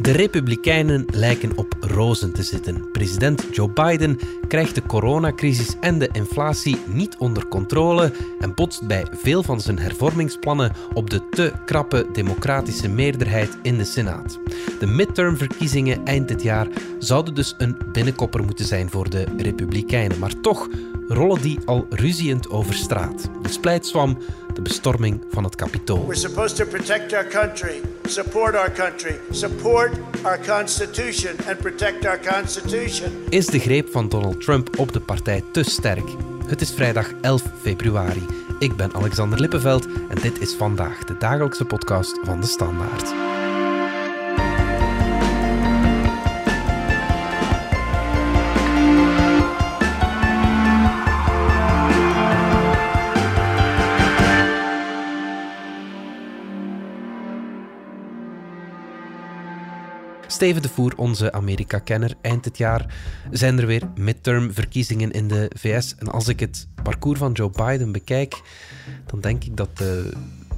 De Republikeinen lijken op rozen te zitten. President Joe Biden krijgt de coronacrisis en de inflatie niet onder controle en botst bij veel van zijn hervormingsplannen op de te krappe democratische meerderheid in de Senaat. De midtermverkiezingen eind dit jaar zouden dus een binnenkopper moeten zijn voor de Republikeinen, maar toch rollen die al ruziend over straat. De splijtswam, de bestorming van het Capitool. We're supposed to protect our country, support our country, support our constitution and protect our constitution. Is de greep van Donald Trump op de partij te sterk? Het is vrijdag 11 februari. Ik ben Alexander Lippenveld en dit is vandaag de dagelijkse podcast van de Standaard. Steven de Voer, onze Amerika-kenner. Eind dit jaar zijn er weer midterm-verkiezingen in de VS. En als ik het parcours van Joe Biden bekijk, dan denk ik dat de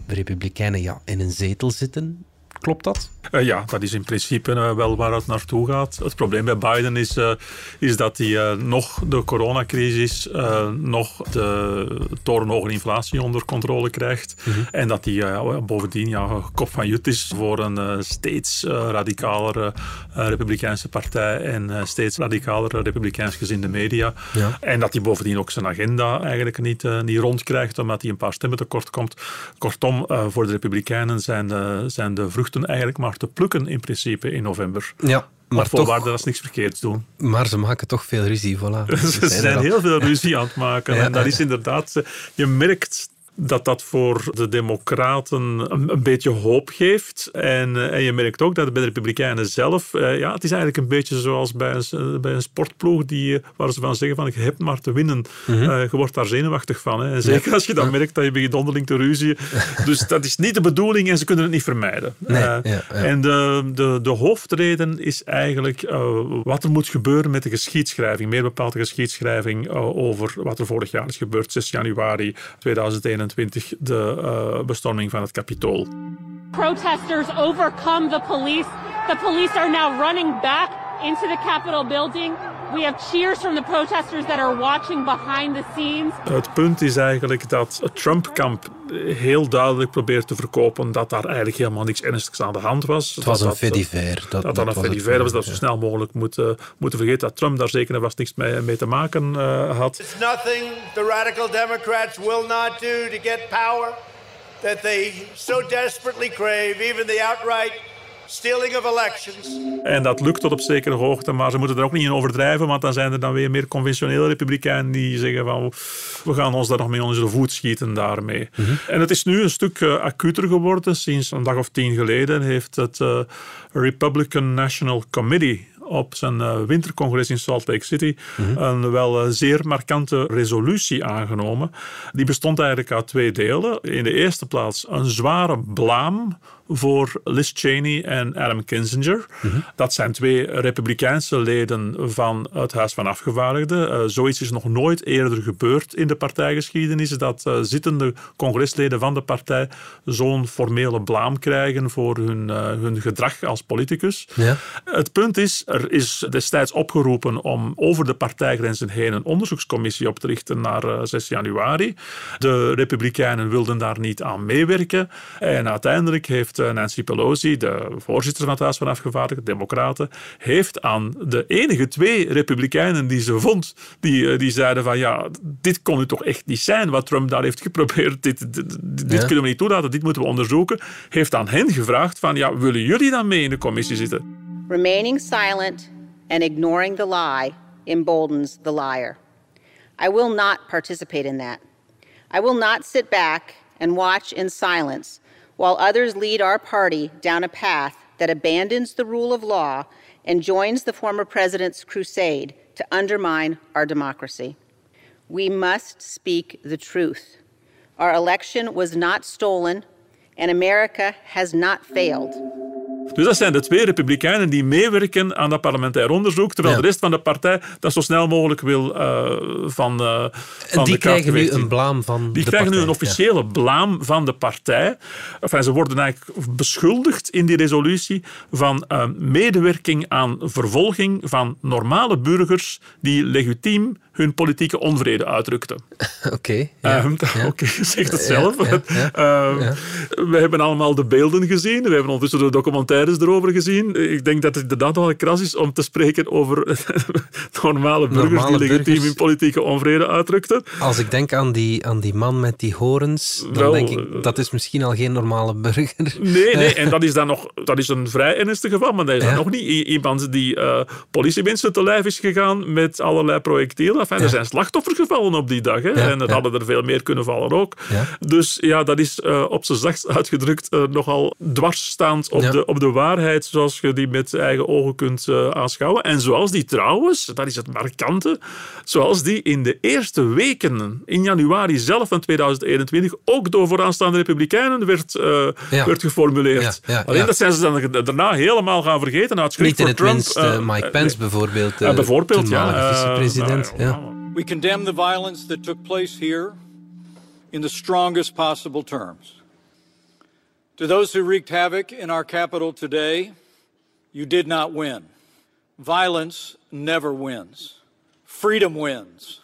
Republikeinen ja, in een zetel zitten. Klopt dat? Uh, ja, dat is in principe uh, wel waar het naartoe gaat. Het probleem bij Biden is, uh, is dat hij nog de coronacrisis, nog de torenhoge inflatie onder controle krijgt. Mm -hmm. En dat hij bovendien ja, kop van jut is voor een steeds radicalere Republikeinse partij en steeds radicalere Republikeins gezinde media. Ja. En dat hij bovendien ook zijn agenda eigenlijk niet, niet rondkrijgt, omdat hij een paar stemmen tekort komt. Kortom, voor de Republikeinen zijn de, zijn de vruchten eigenlijk maar te plukken in principe in november. Ja. Maar voorwaarde dat ze niks verkeerds doen. Maar ze maken toch veel ruzie, voilà. ze zijn heel veel ruzie aan het maken. ja, en dat is inderdaad... Je merkt dat dat voor de Democraten een, een beetje hoop geeft. En, uh, en, je merkt ook dat bij de Republikeinen zelf, uh, ja, het is eigenlijk een beetje zoals bij een, bij een sportploeg die, waar ze van zeggen van je hebt maar te winnen. Mm -hmm. uh, je wordt daar zenuwachtig van. Hè. En zeker ja. als je dan merkt dat je begint onderling te ruzien. dus dat is niet de bedoeling en ze kunnen het niet vermijden. Nee, ja, ja. En de, de, de hoofdreden is eigenlijk wat er moet gebeuren met de geschiedschrijving. Meer bepaald de geschiedschrijving over wat er vorig jaar is gebeurd, 6 januari 2021 de uh, bestorming van het Capitool. Protesters overcome the police. The police are now running back into the Capitol building. We have cheers from the protesters that are watching behind the scenes. Het punt is eigenlijk dat het Trump-kamp heel duidelijk probeert te verkopen dat daar eigenlijk helemaal niks ernstigs aan de hand was. Het was dat een fediver. Dat, dat, dat een fediver was, dat zo snel mogelijk moeten, moeten vergeten dat Trump daar zeker was niks mee, mee te maken uh, had. It's nothing the radical Democrats will not do to get power that they so desperately crave, even the outright stealing of elections. En dat lukt tot op zekere hoogte, maar ze moeten er ook niet in overdrijven, want dan zijn er dan weer meer conventionele republikeinen die zeggen van we gaan ons daar nog mee onder de voet schieten daarmee. Mm -hmm. En het is nu een stuk uh, acuter geworden. Sinds een dag of tien geleden heeft het uh, Republican National Committee op zijn uh, wintercongres in Salt Lake City mm -hmm. een wel uh, zeer markante resolutie aangenomen. Die bestond eigenlijk uit twee delen. In de eerste plaats een zware blaam voor Liz Cheney en Adam Kinzinger. Mm -hmm. Dat zijn twee republikeinse leden van het Huis van Afgevaardigden. Uh, zoiets is nog nooit eerder gebeurd in de partijgeschiedenis, dat uh, zittende congresleden van de partij zo'n formele blaam krijgen voor hun, uh, hun gedrag als politicus. Ja. Het punt is, er is destijds opgeroepen om over de partijgrenzen heen een onderzoekscommissie op te richten naar 6 januari. De republikeinen wilden daar niet aan meewerken en uiteindelijk heeft Nancy Pelosi, de voorzitter van het Huis van Afgevaardigden, Democraten, heeft aan de enige twee Republikeinen die ze vond, die, die zeiden van ja, dit kon nu toch echt niet zijn wat Trump daar heeft geprobeerd. Dit, dit, dit ja. kunnen we niet toelaten, dit moeten we onderzoeken. Heeft aan hen gevraagd van ja, willen jullie dan mee in de commissie zitten? Remaining silent and ignoring the lie emboldens the liar. I will not participate in that. I will not sit back and watch in silence while others lead our party down a path that abandons the rule of law and joins the former president's crusade to undermine our democracy. We must speak the truth. Our election was not stolen, and America has not failed. Dus dat zijn de twee republikeinen die meewerken aan dat parlementair onderzoek, terwijl Ja. de rest van de partij dat zo snel mogelijk wil eh, van, En van die de krijgen nu een blaam van Die de krijgen nu een officiële blaam van de partij. Enfin, ze worden eigenlijk beschuldigd in die resolutie van eh, medewerking aan vervolging van normale burgers die legitiem hun politieke onvrede uitdrukten. Ja. Oké. ja. Ja. Oké, zegt het zelf. ja, ja, ja. We hebben allemaal de beelden gezien. We hebben ondertussen de documentaires erover gezien. Ik denk dat het inderdaad wel kras is om te spreken over normale burgers Normale die legitiem burgers. hun politieke onvrede uitdrukten. Als ik denk aan die, aan die man met die horens, dan Wel, denk ik, eh, dat is misschien al geen normale burger. Nee, nee, en dat is dan nog dat is een vrij ernstig geval, maar dat is dan Ja. nog niet iemand die politiemensen te lijf is gegaan met allerlei projectielen. Enfin, Er zijn slachtoffers gevallen op die dag, hè, Ja, en er hadden er veel meer kunnen vallen ook. Dus ja, dat is eh, op zijn zachtst uitgedrukt eh, nogal dwarsstaand op, de, op de waarheid zoals je die met eigen ogen kunt eh, aanschouwen. En zoals die trouwens, dat is het markante, zoals die in de eerste weken in januari zelf van 2021 ook door vooraanstaande republikeinen werd, werd geformuleerd. Alleen dat zijn ze dan daarna helemaal gaan vergeten. uit Niet in het Trump. minst Mike Pence bijvoorbeeld, bijvoorbeeld, ja. vicepresident. nou, ja. We condemn the violence that took place here in the strongest possible terms. To those who wreaked havoc in our capital today, you did not win. Violence never wins. Freedom wins.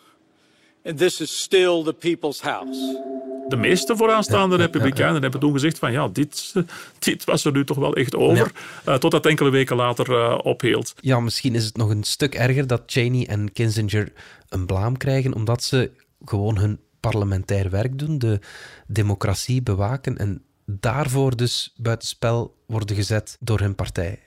And this is still the people's house. de meeste vooraanstaande republikeinen hebben toen gezegd van ja, dit, dit was er nu toch wel echt over. Eh, totdat enkele weken later eh, ophield. Ja, misschien is het nog een stuk erger dat Cheney en Kissinger een blaam krijgen, omdat ze gewoon hun parlementair werk doen, de democratie bewaken en daarvoor dus buitenspel worden gezet door hun partij.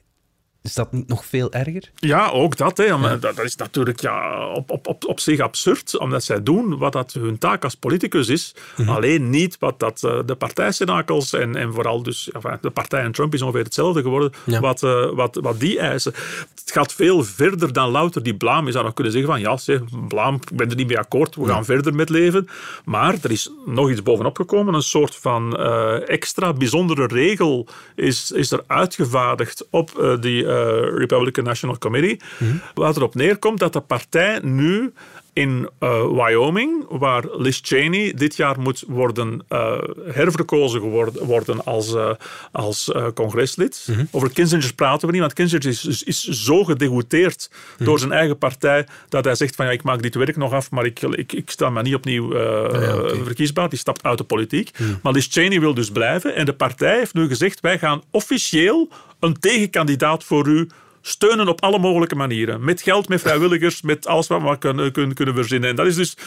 Is dat niet nog veel erger? Ja, ook dat. Hè. Dat, is natuurlijk ja, op, op, op, op zich absurd, omdat zij doen wat dat hun taak als politicus is. Alleen niet wat dat, eh, de partijsenakels en, en vooral dus, enfin, de partij en Trump is ongeveer hetzelfde geworden, Ja. wat, eh, wat, wat die eisen. Het gaat veel verder dan louter die blaam. Je zou nog kunnen zeggen van ja, zeg, blaam, ik ben er niet mee akkoord, we gaan verder met leven. Maar er is nog iets bovenop gekomen, een soort van eh, extra bijzondere regel is, is er uitgevaardigd op die Republican National Committee. Wat erop neerkomt dat de partij nu in eh, Wyoming, waar Liz Cheney dit jaar moet worden eh, herverkozen geworden, worden als, eh, als congreslid. Over Kissinger praten we niet, want Kissinger is, is, zo gedegoûteerd door zijn eigen partij dat hij zegt van ja, ik maak dit werk nog af, maar ik, ik, ik sta maar niet opnieuw eh, verkiesbaar. Die stapt uit de politiek. Maar Liz Cheney wil dus blijven en de partij heeft nu gezegd wij gaan officieel een tegenkandidaat voor u steunen op alle mogelijke manieren. Met geld, met vrijwilligers, met alles wat we kunnen, kunnen, kunnen verzinnen. En dat is dus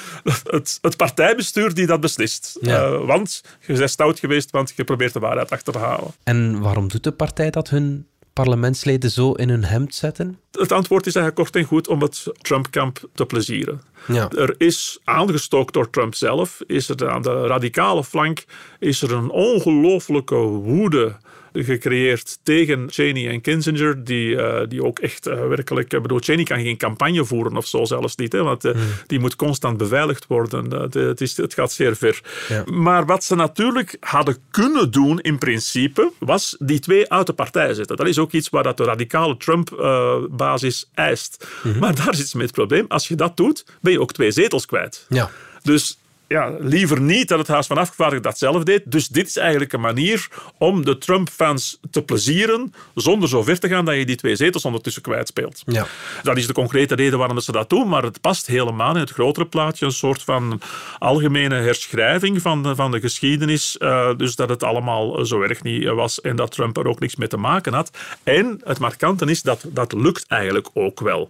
het, het partijbestuur die dat beslist. Ja. Eh, want je bent stout geweest, want je probeert de waarheid achter te halen. En waarom doet de partij dat hun parlementsleden zo in hun hemd zetten? Het antwoord is eigenlijk kort en goed om het Trump-kamp te plezieren. Ja. Er is aangestookt door Trump zelf, is er aan de radicale flank is er een ongelooflijke woede gecreëerd tegen Cheney en Kissinger, die, eh, die ook echt eh, werkelijk... Ik bedoel, Cheney kan geen campagne voeren of zo zelfs niet, hè, want eh, die moet constant beveiligd worden. De- het, is, het gaat zeer ver. Ja. Maar wat ze natuurlijk hadden kunnen doen in principe, was die twee uit de partij zetten. Dat is ook iets waar dat de radicale Trump-basis eist. Maar daar zit met het probleem. Als je dat doet, ben je ook twee zetels kwijt. Ja. Dus ja, liever niet dat het Huis van Afgevaardigden dat zelf deed. Dus dit is eigenlijk een manier om de Trump-fans te plezieren zonder zo ver te gaan dat je die twee zetels ondertussen kwijtspeelt. Ja. Dat is de concrete reden waarom ze dat doen, maar het past helemaal in het grotere plaatje. Een soort van algemene herschrijving van de, van de geschiedenis. eh, dus dat het allemaal zo erg niet was en dat Trump er ook niks mee te maken had. En het markante is dat dat lukt eigenlijk ook wel.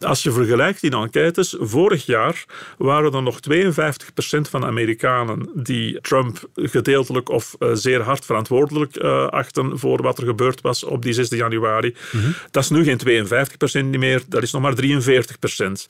Als je vergelijkt in enquêtes, vorig jaar waren er nog 52% van de Amerikanen die Trump gedeeltelijk of eh, zeer hard verantwoordelijk eh, achten voor wat er gebeurd was op die 6 januari. Dat is nu geen 52% niet meer, dat is nog maar 43%.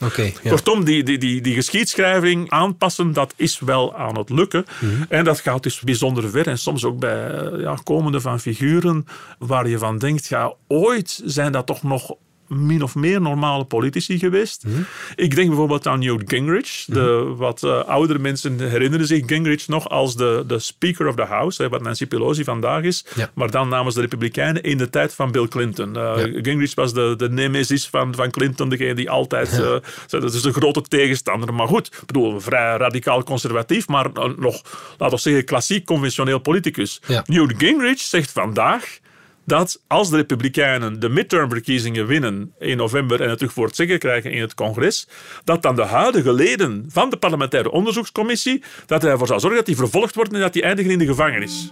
Oké, ja. Kortom, die, die, die, die geschiedschrijving aanpassen, dat is wel aan het lukken. En dat gaat dus bijzonder ver. En soms ook bij eh, ja, komende van figuren waar je van denkt, ja, ooit zijn dat toch nog min of meer normale politici geweest. Mhm. Ik denk bijvoorbeeld aan Newt Gingrich. De wat uh, oudere mensen herinneren zich Gingrich nog als de, de Speaker of the House, hè, wat Nancy Pelosi vandaag is. Ja. Maar dan namens de Republikeinen in de tijd van Bill Clinton. Uh, Gingrich was de, de nemesis van, van Clinton, degene die altijd. Uh, dat is een grote tegenstander. Maar goed, ik bedoel, vrij radicaal conservatief, maar nog, laten we zeggen, klassiek conventioneel politicus. Ja. Newt Gingrich zegt vandaag dat als de Republikeinen de midtermverkiezingen winnen in november en het terug voor het zeggen krijgen in het congres, dat dan de huidige leden van de parlementaire onderzoekscommissie, dat ervoor zal zorgen dat die vervolgd worden en dat die eindigen in de gevangenis.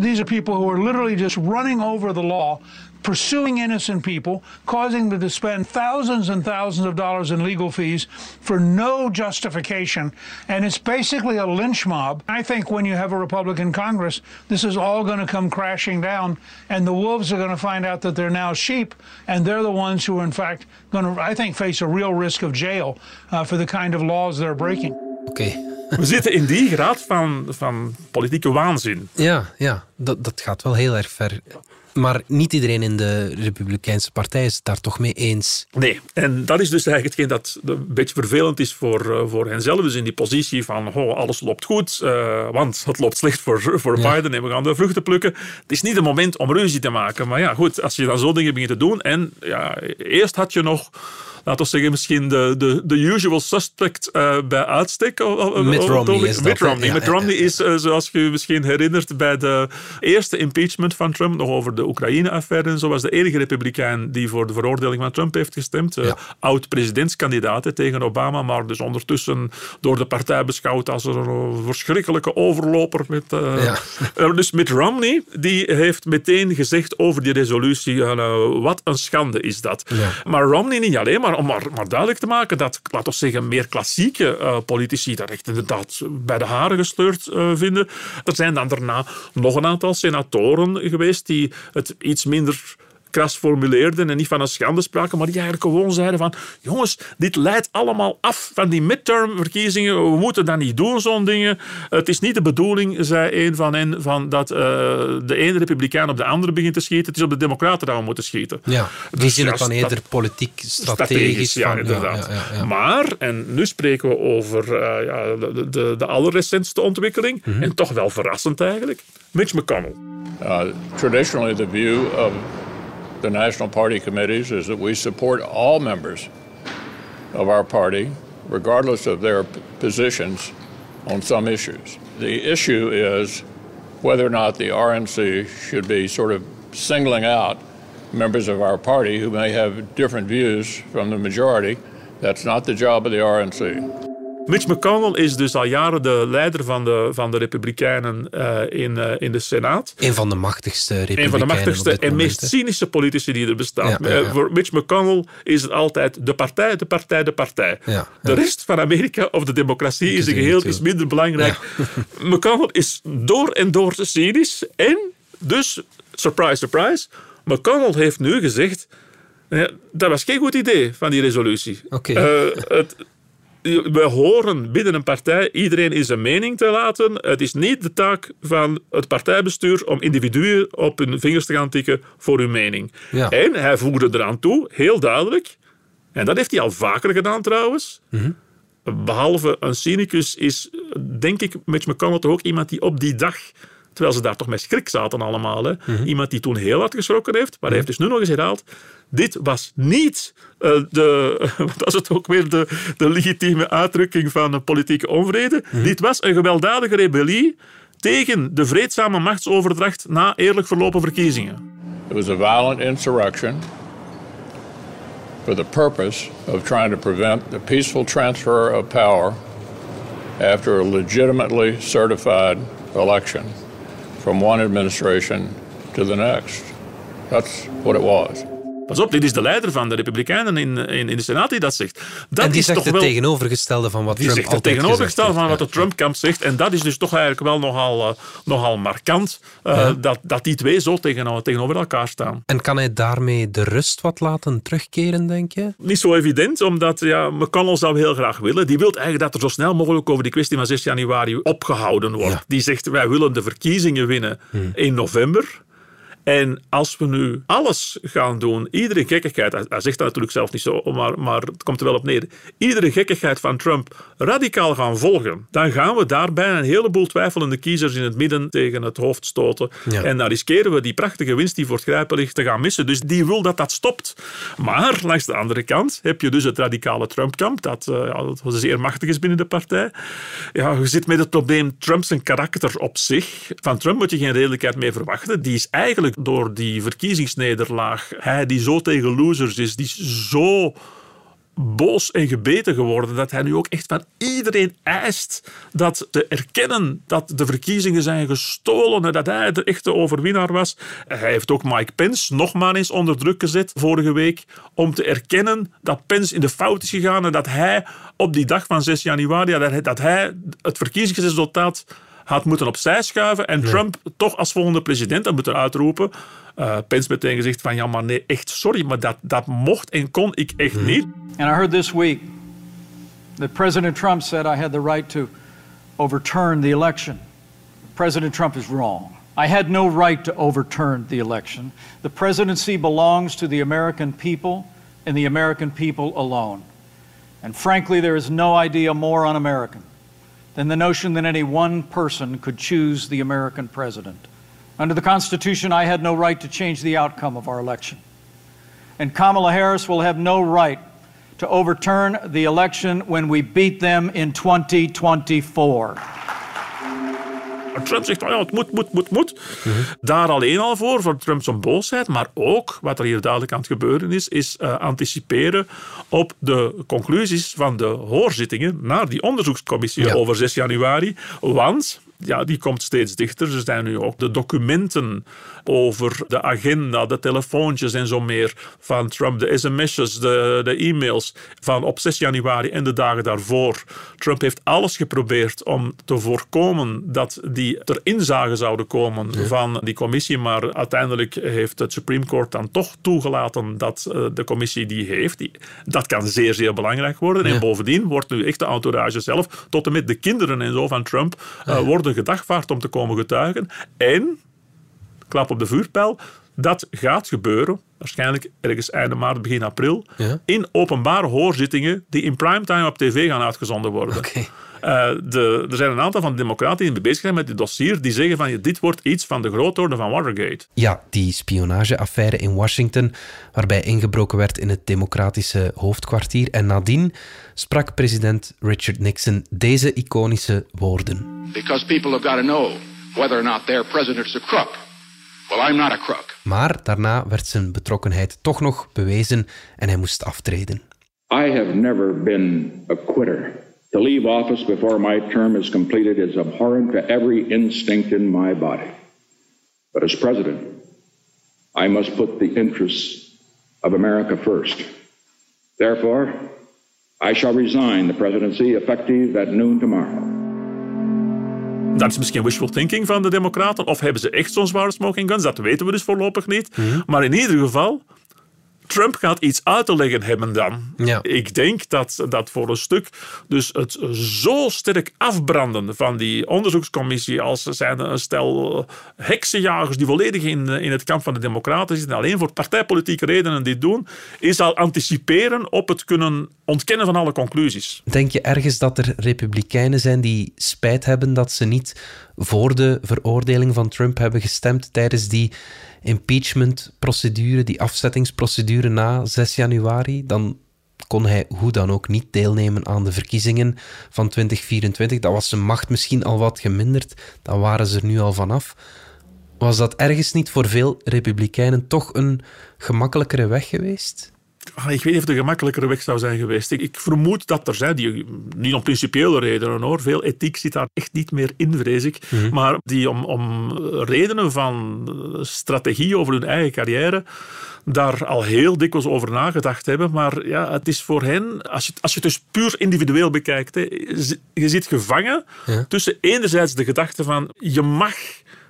These people who are literally just running over the law, pursuing innocent people, causing them to spend thousands and thousands of dollars in legal fees for no justification. And it's basically a lynch mob. I think when you have a Republican Congress, this is all going to come crashing down, and the wolves are going to find out that they're now sheep, and they're the ones who are, in fact, going to, I think, face a real risk of jail uh, for the kind of laws they're breaking. Okay. We zitten in die graad van, van politieke waanzin. Ja, ja dat, dat gaat wel heel erg ver. Maar niet iedereen in de Republikeinse Partij is het daar toch mee eens. Nee, en dat is dus eigenlijk hetgeen dat een beetje vervelend is voor, voor henzelf. Dus in die positie van oh, alles loopt goed, uh, want het loopt slecht voor, voor ja. Biden en we gaan de vruchten plukken. Het is niet het moment om ruzie te maken. Maar ja, goed, als je dan zo dingen begint te doen. En ja, eerst had je nog laten we zeggen, misschien de, de, de usual suspect uh, bij uitstek. Mitt Romney is Mitt Romney. ja, Mitt ja, Romney ja. is, uh, zoals je misschien herinnert, bij de eerste impeachment van Trump, nog over de Oekraïne-affaire en zo, was de enige republikein die voor de veroordeling van Trump heeft gestemd. Ja. Oud-presidentskandidaat tegen Obama, maar dus ondertussen door de partij beschouwd als een verschrikkelijke overloper. Met, Ja. Uh, dus Mitt Romney die heeft meteen gezegd over die resolutie, uh, wat een schande is dat. Ja. Maar Romney niet alleen, maar om maar, maar duidelijk te maken dat, laten we zeggen, meer klassieke uh, politici dat echt inderdaad bij de haren gesleurd uh, vinden. Er zijn dan daarna nog een aantal senatoren geweest die het iets minder kras formuleerden en niet van een schande spraken, maar die eigenlijk gewoon zeiden van jongens, dit leidt allemaal af van die midtermverkiezingen. We moeten dat niet doen, zo'n dingen. Het is niet de bedoeling, zei een van hen, van dat uh, de ene republikein op de andere begint te schieten. Het is op de democraten dat we moeten schieten. Ja, die Dus zien ja, het dan eerder politiek, strategisch. ja, van, inderdaad. Ja, ja, ja. Maar, en nu spreken we over uh, ja, de, de, de allerrecentste ontwikkeling, Mhm. en toch wel verrassend eigenlijk, Mitch McConnell. Uh, traditionally, the view of the National Party committees is that we support all members of our party, regardless of their positions on some issues. The issue is whether or not the RNC should be sort of singling out members of our party who may have different views from the majority. That's not the job of the RNC. Mitch McConnell is dus al jaren de leider van de, van de Republikeinen uh, in, uh, in de Senaat. Een van de machtigste Een republikeinen van de machtigste en moment, meest cynische politici die er bestaan. Ja, ja, ja. Uh, voor Mitch McConnell is het altijd de partij, de partij, de partij. De rest van Amerika of de democratie is een geheel is toe. minder belangrijk. McConnell is door en door cynisch. En dus, surprise, surprise, McConnell heeft nu gezegd... Ja, dat was geen goed idee van die resolutie. Oké. Eh, het, we horen binnen een partij iedereen in zijn mening te laten. Het is niet de taak van het partijbestuur om individuen op hun vingers te gaan tikken voor hun mening. Ja. En hij voegde eraan toe, heel duidelijk, en dat heeft hij al vaker gedaan trouwens. Behalve een cynicus is, denk ik, Mitch McConnell toch ook iemand die op die dag, terwijl ze daar toch met schrik zaten allemaal, hè, iemand die toen heel hard geschrokken heeft, maar hij heeft dus nu nog eens herhaald, dit was niet eh, de, wat was het ook weer, de, de legitieme uitdrukking van een politieke onvrede. Dit was een gewelddadige rebellie tegen de vreedzame machtsoverdracht na eerlijk verlopen verkiezingen. It was a violent insurrection for the purpose of trying to prevent the peaceful transfer of power after a legitimately certified election from one administration to the next. That's what it was. Pas op, dit is de leider van de Republikeinen in, in, in de Senaat die dat zegt. Dat En die is zegt toch het wel... tegenovergestelde van wat Die Trump zegt het tegenovergestelde van wat de Trump-kamp zegt. En dat is dus toch eigenlijk wel nogal, uh, nogal markant. Uh, Ja. dat, dat die twee zo tegen, tegenover elkaar staan. En kan hij daarmee de rust wat laten terugkeren, denk je? Niet zo evident, omdat ja, McConnell zou heel graag willen. Die wil eigenlijk dat er zo snel mogelijk over die kwestie van 6 januari opgehouden wordt. Ja. Die zegt, wij willen de verkiezingen winnen in november. En als we nu alles gaan doen, iedere gekkigheid, hij zegt dat natuurlijk zelf niet zo, maar, maar het komt er wel op neer, iedere gekkigheid van Trump radicaal gaan volgen, dan gaan we daarbij een heleboel twijfelende kiezers in het midden tegen het hoofd stoten. En dan riskeren we die prachtige winst die voor het grijpen ligt te gaan missen. Dus die wil dat dat stopt. Maar langs de andere kant heb je dus het radicale Trump-kamp, dat, uh, ja, dat zeer machtig is binnen de partij. Ja, je zit met het probleem Trump zijn karakter op zich. Van Trump moet je geen redelijkheid mee verwachten. Die is eigenlijk door die verkiezingsnederlaag, hij die zo tegen losers is, die is zo boos en gebeten geworden dat hij nu ook echt van iedereen eist dat te erkennen dat de verkiezingen zijn gestolen en dat hij de echte overwinnaar was. Hij heeft ook Mike Pence nog maar eens onder druk gezet vorige week om te erkennen dat Pence in de fout is gegaan en dat hij op die dag van 6 januari dat hij het verkiezingsresultaat had moeten opzij schuiven en Trump toch als volgende president had moeten uitroepen. Uh, Pence meteen gezegd van ja, maar nee, echt sorry, maar dat, dat mocht en kon ik echt hmm. niet. And I heard this week that President Trump said I had the right to overturn the election. President Trump is wrong. I had no right to overturn the election. The presidency belongs to the American people and the American people alone. And frankly, there is no idea more un American than the notion that any one person could choose the American president. Under the Constitution, I had no right to change the outcome of our election. And Kamala Harris will have no right to overturn the election when we beat them in 2024. Trump zegt, oh ja, het moet, moet, moet, moet. Mm -hmm. Daar alleen al voor, voor Trump zijn boosheid. Maar ook, wat er hier duidelijk aan het gebeuren is, is uh, anticiperen op de conclusies van de hoorzittingen naar die onderzoekscommissie ja. over 6 januari. Want ja, die komt steeds dichter. Er zijn nu ook de documenten over de agenda, de telefoontjes en zo meer van Trump, de sms'jes, de, de e-mails van op 6 januari en de dagen daarvoor. Trump heeft alles geprobeerd om te voorkomen dat die ter inzage zouden komen van die commissie, maar uiteindelijk heeft het Supreme Court dan toch toegelaten dat uh, de commissie die heeft. Die, dat kan zeer, zeer belangrijk worden. En bovendien wordt nu echt de entourage zelf, tot en met de kinderen en zo van Trump, uh, worden gedagvaard om te komen getuigen. En klap op de vuurpijl. Dat gaat gebeuren, waarschijnlijk ergens einde maart, begin april, in openbare hoorzittingen die in primetime op tv gaan uitgezonden worden. Okay. Uh, de, er zijn een aantal van de democraten die bezig zijn met dit dossier, die zeggen van dit wordt iets van de grootorde van Watergate. Ja, die spionageaffaire in Washington, waarbij ingebroken werd in het democratische hoofdkwartier. En nadien sprak president Richard Nixon deze iconische woorden. Because people have got to know whether or not their president's a crook. Well, I'm not a crook. Maar daarna werd zijn betrokkenheid toch nog bewezen en hij moest aftreden. I have never been a quitter. To leave office before my term is completed is abhorrent to every instinct in my body. But as president, I must put the interests of America first. Therefore, I shall resign the presidency effective at noon tomorrow. Dat is misschien wishful thinking van de Democraten. Of hebben ze echt zo'n zware smoking guns? Dat weten we dus voorlopig niet. Mhm. Maar in ieder geval, Trump gaat iets uit te leggen hebben dan. Ja. Ik denk dat, dat voor een stuk dus het zo sterk afbranden van die onderzoekscommissie als zijn een stel heksenjagers die volledig in, in het kamp van de democraten zitten, alleen voor partijpolitieke redenen dit doen, is al anticiperen op het kunnen ontkennen van alle conclusies. Denk je ergens dat er republikeinen zijn die spijt hebben dat ze niet voor de veroordeling van Trump hebben gestemd tijdens die impeachment-procedure, die afzettingsprocedure na 6 januari, dan kon hij hoe dan ook niet deelnemen aan de verkiezingen van 2024. Dat was zijn macht misschien al wat geminderd, dan waren ze er nu al vanaf. Was dat ergens niet voor veel republikeinen toch een gemakkelijkere weg geweest? Ah, ik weet niet of de gemakkelijkere weg zou zijn geweest. Ik, ik, vermoed dat er zijn, die, niet om principiële redenen hoor, veel ethiek zit daar echt niet meer in, vrees ik. Mhm. Maar die om, om redenen van strategie over hun eigen carrière daar al heel dikwijls over nagedacht hebben. Maar ja, het is voor hen, als je, als je het dus puur individueel bekijkt, hè, je zit gevangen tussen enerzijds de gedachte van je mag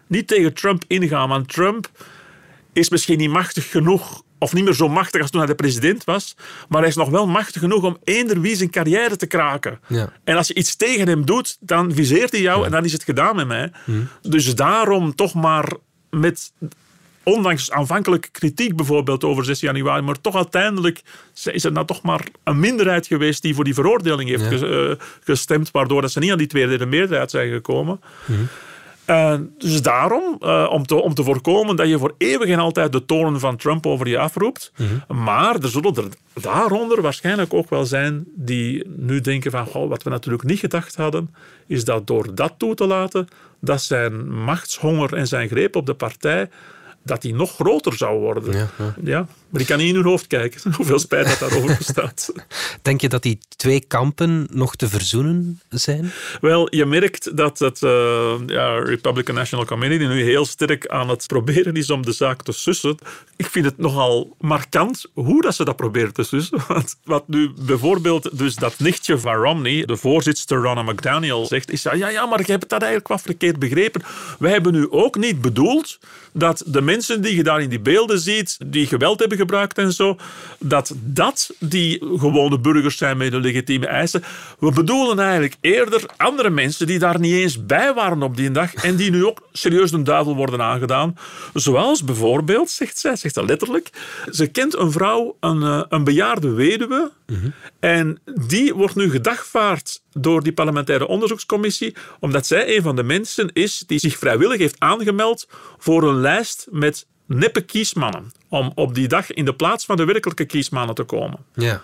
niet tegen Trump ingaan, want Trump is misschien niet machtig genoeg of niet meer zo machtig als toen hij de president was, maar hij is nog wel machtig genoeg om eender wie zijn carrière te kraken. Ja. En als je iets tegen hem doet, dan viseert hij jou en dan is het gedaan met mij. Hm. Dus daarom toch maar met ondanks aanvankelijke kritiek bijvoorbeeld over 6 januari, maar toch uiteindelijk is er nou toch maar een minderheid geweest die voor die veroordeling heeft eh, gestemd, waardoor dat ze niet aan die tweede meerderheid zijn gekomen. Mhm. Uh, dus daarom, uh, om, te, om te voorkomen dat je voor eeuwig en altijd de tonen van Trump over je afroept. Mhm. Maar er zullen er daaronder waarschijnlijk ook wel zijn die nu denken van, goh, wat we natuurlijk niet gedacht hadden, is dat door dat toe te laten, dat zijn machtshonger en zijn greep op de partij dat die nog groter zou worden. Ja, ja. Maar ik kan niet in hun hoofd kijken hoeveel spijt dat daarover bestaat. Denk je dat die twee kampen nog te verzoenen zijn? Wel, je merkt dat het uh, ja, Republican National Committee nu heel sterk aan het proberen is om de zaak te sussen. Ik vind het nogal markant hoe dat ze dat proberen te sussen. Want wat nu bijvoorbeeld dus dat nichtje van Romney, de voorzitter Ronna McDaniel, zegt, is ja, ja, maar je hebt dat eigenlijk wat verkeerd begrepen. Wij hebben nu ook niet bedoeld dat de mensen die je daar in die beelden ziet, die geweld hebben gebruikt en zo, dat dat die gewone burgers zijn met de legitieme eisen. We bedoelen eigenlijk eerder andere mensen die daar niet eens bij waren op die dag en die nu ook serieus de duivel worden aangedaan. Zoals bijvoorbeeld, zegt zij, zegt dat letterlijk, ze kent een vrouw, een, eh, een bejaarde weduwe, en die wordt nu gedagvaard door die parlementaire onderzoekscommissie, omdat zij een van de mensen is die zich vrijwillig heeft aangemeld voor een lijst met neppe kiesmannen. Om op die dag in de plaats van de werkelijke kiesmannen te komen. Ja.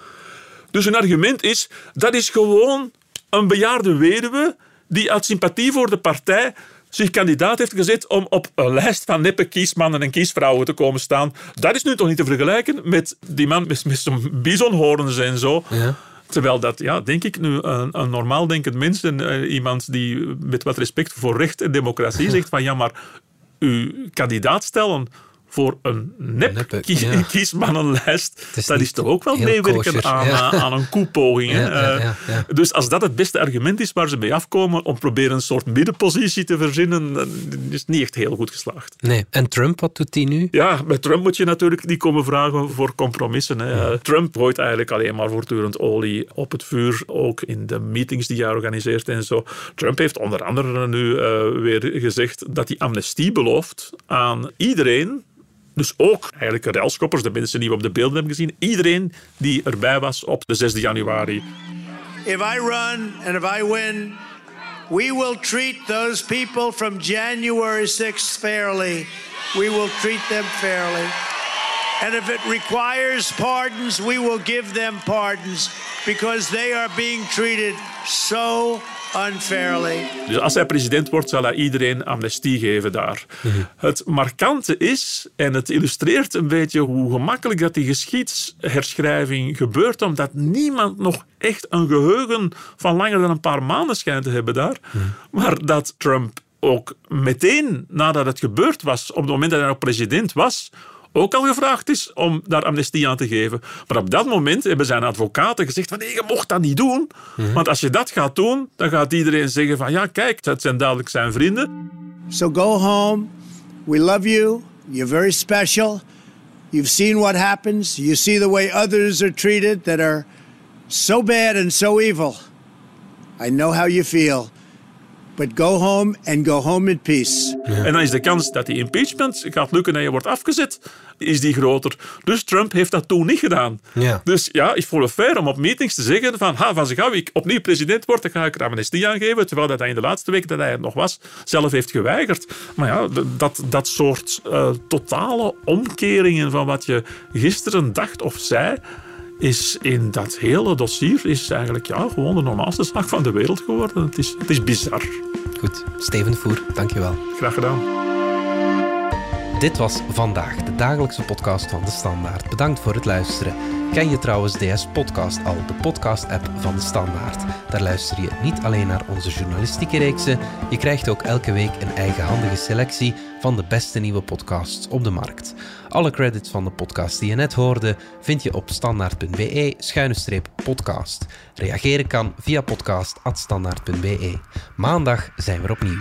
Dus een argument is, dat is gewoon een bejaarde weduwe die uit sympathie voor de partij zich kandidaat heeft gezet om op een lijst van neppe kiesmannen en kiesvrouwen te komen staan. Dat is nu toch niet te vergelijken met die man met, met zijn en zo. Ja. Terwijl dat, ja, denk ik nu, een, een normaal denkend mens en uh, iemand die met wat respect voor recht en democratie zegt van ja, maar uw kandidaat stellen voor een nep Neppe, ja. kiesmannenlijst, is dat is toch ook wel meewerken aan, ja. aan, een koepoging. Ja, dus als dat het beste argument is waar ze mee afkomen om proberen een soort middenpositie te verzinnen, dan is het niet echt heel goed geslaagd. Nee. En Trump, wat doet hij nu? Ja, bij Trump moet je natuurlijk niet komen vragen voor compromissen. Hè. Trump gooit eigenlijk alleen maar voortdurend olie op het vuur, ook in de meetings die hij organiseert en zo. Trump heeft onder andere nu uh, weer gezegd dat hij amnestie belooft aan iedereen dus ook eigenlijk railschoppers, de mensen die we op de beelden hebben gezien. Iedereen die erbij was op de 6 januari. If I run and if I win, we will treat those people from January 6th fairly. We will treat them fairly. And if it requires pardons, we will give them pardons because they are being treated so unfairly. Dus als hij president wordt, zal hij iedereen amnestie geven daar. Mhm. Het markante is, en het illustreert een beetje hoe gemakkelijk dat die geschiedsherschrijving gebeurt, omdat niemand nog echt een geheugen van langer dan een paar maanden schijnt te hebben daar. Mhm. Maar dat Trump ook meteen nadat het gebeurd was, op het moment dat hij nog president was, ook al gevraagd is om daar amnestie aan te geven. Maar op dat moment hebben zijn advocaten gezegd van nee, je mocht dat niet doen. Mhm. Want als je dat gaat doen, dan gaat iedereen zeggen van ja, kijk, het zijn duidelijk zijn vrienden. So go home. We love you. You're very special. You've seen what happens. You see the way others are treated that are so bad and so evil. I know how you feel. But go home and go home in peace. En dan is de kans dat die impeachment gaat lukken en je wordt afgezet, is die groter. Dus Trump heeft dat toen niet gedaan. Ja. Dus ja, ik voel het fair om op meetings te zeggen van, ha, van zich gauw ik opnieuw president word, dan ga ik er amnestie aangeven, terwijl dat hij in de laatste week dat hij er nog was, zelf heeft geweigerd. Maar ja, dat, dat soort uh, totale omkeringen van wat je gisteren dacht of zei, is in dat hele dossier is eigenlijk ja, gewoon de normaalste zaak van de wereld geworden. Het is, het is bizar. Goed, Steven Voer, dankjewel. Graag gedaan. Dit was vandaag de dagelijkse podcast van de Standaard. Bedankt voor het luisteren. Ken je trouwens DS Podcast al, de podcast-app van de Standaard? Daar luister je niet alleen naar onze journalistieke reeksen, je krijgt ook elke week een eigenhandige selectie van de beste nieuwe podcasts op de markt. Alle credits van de podcast die je net hoorde vind je op standaard.be-podcast. Reageren kan via podcast.standaard.be. Maandag zijn we opnieuw.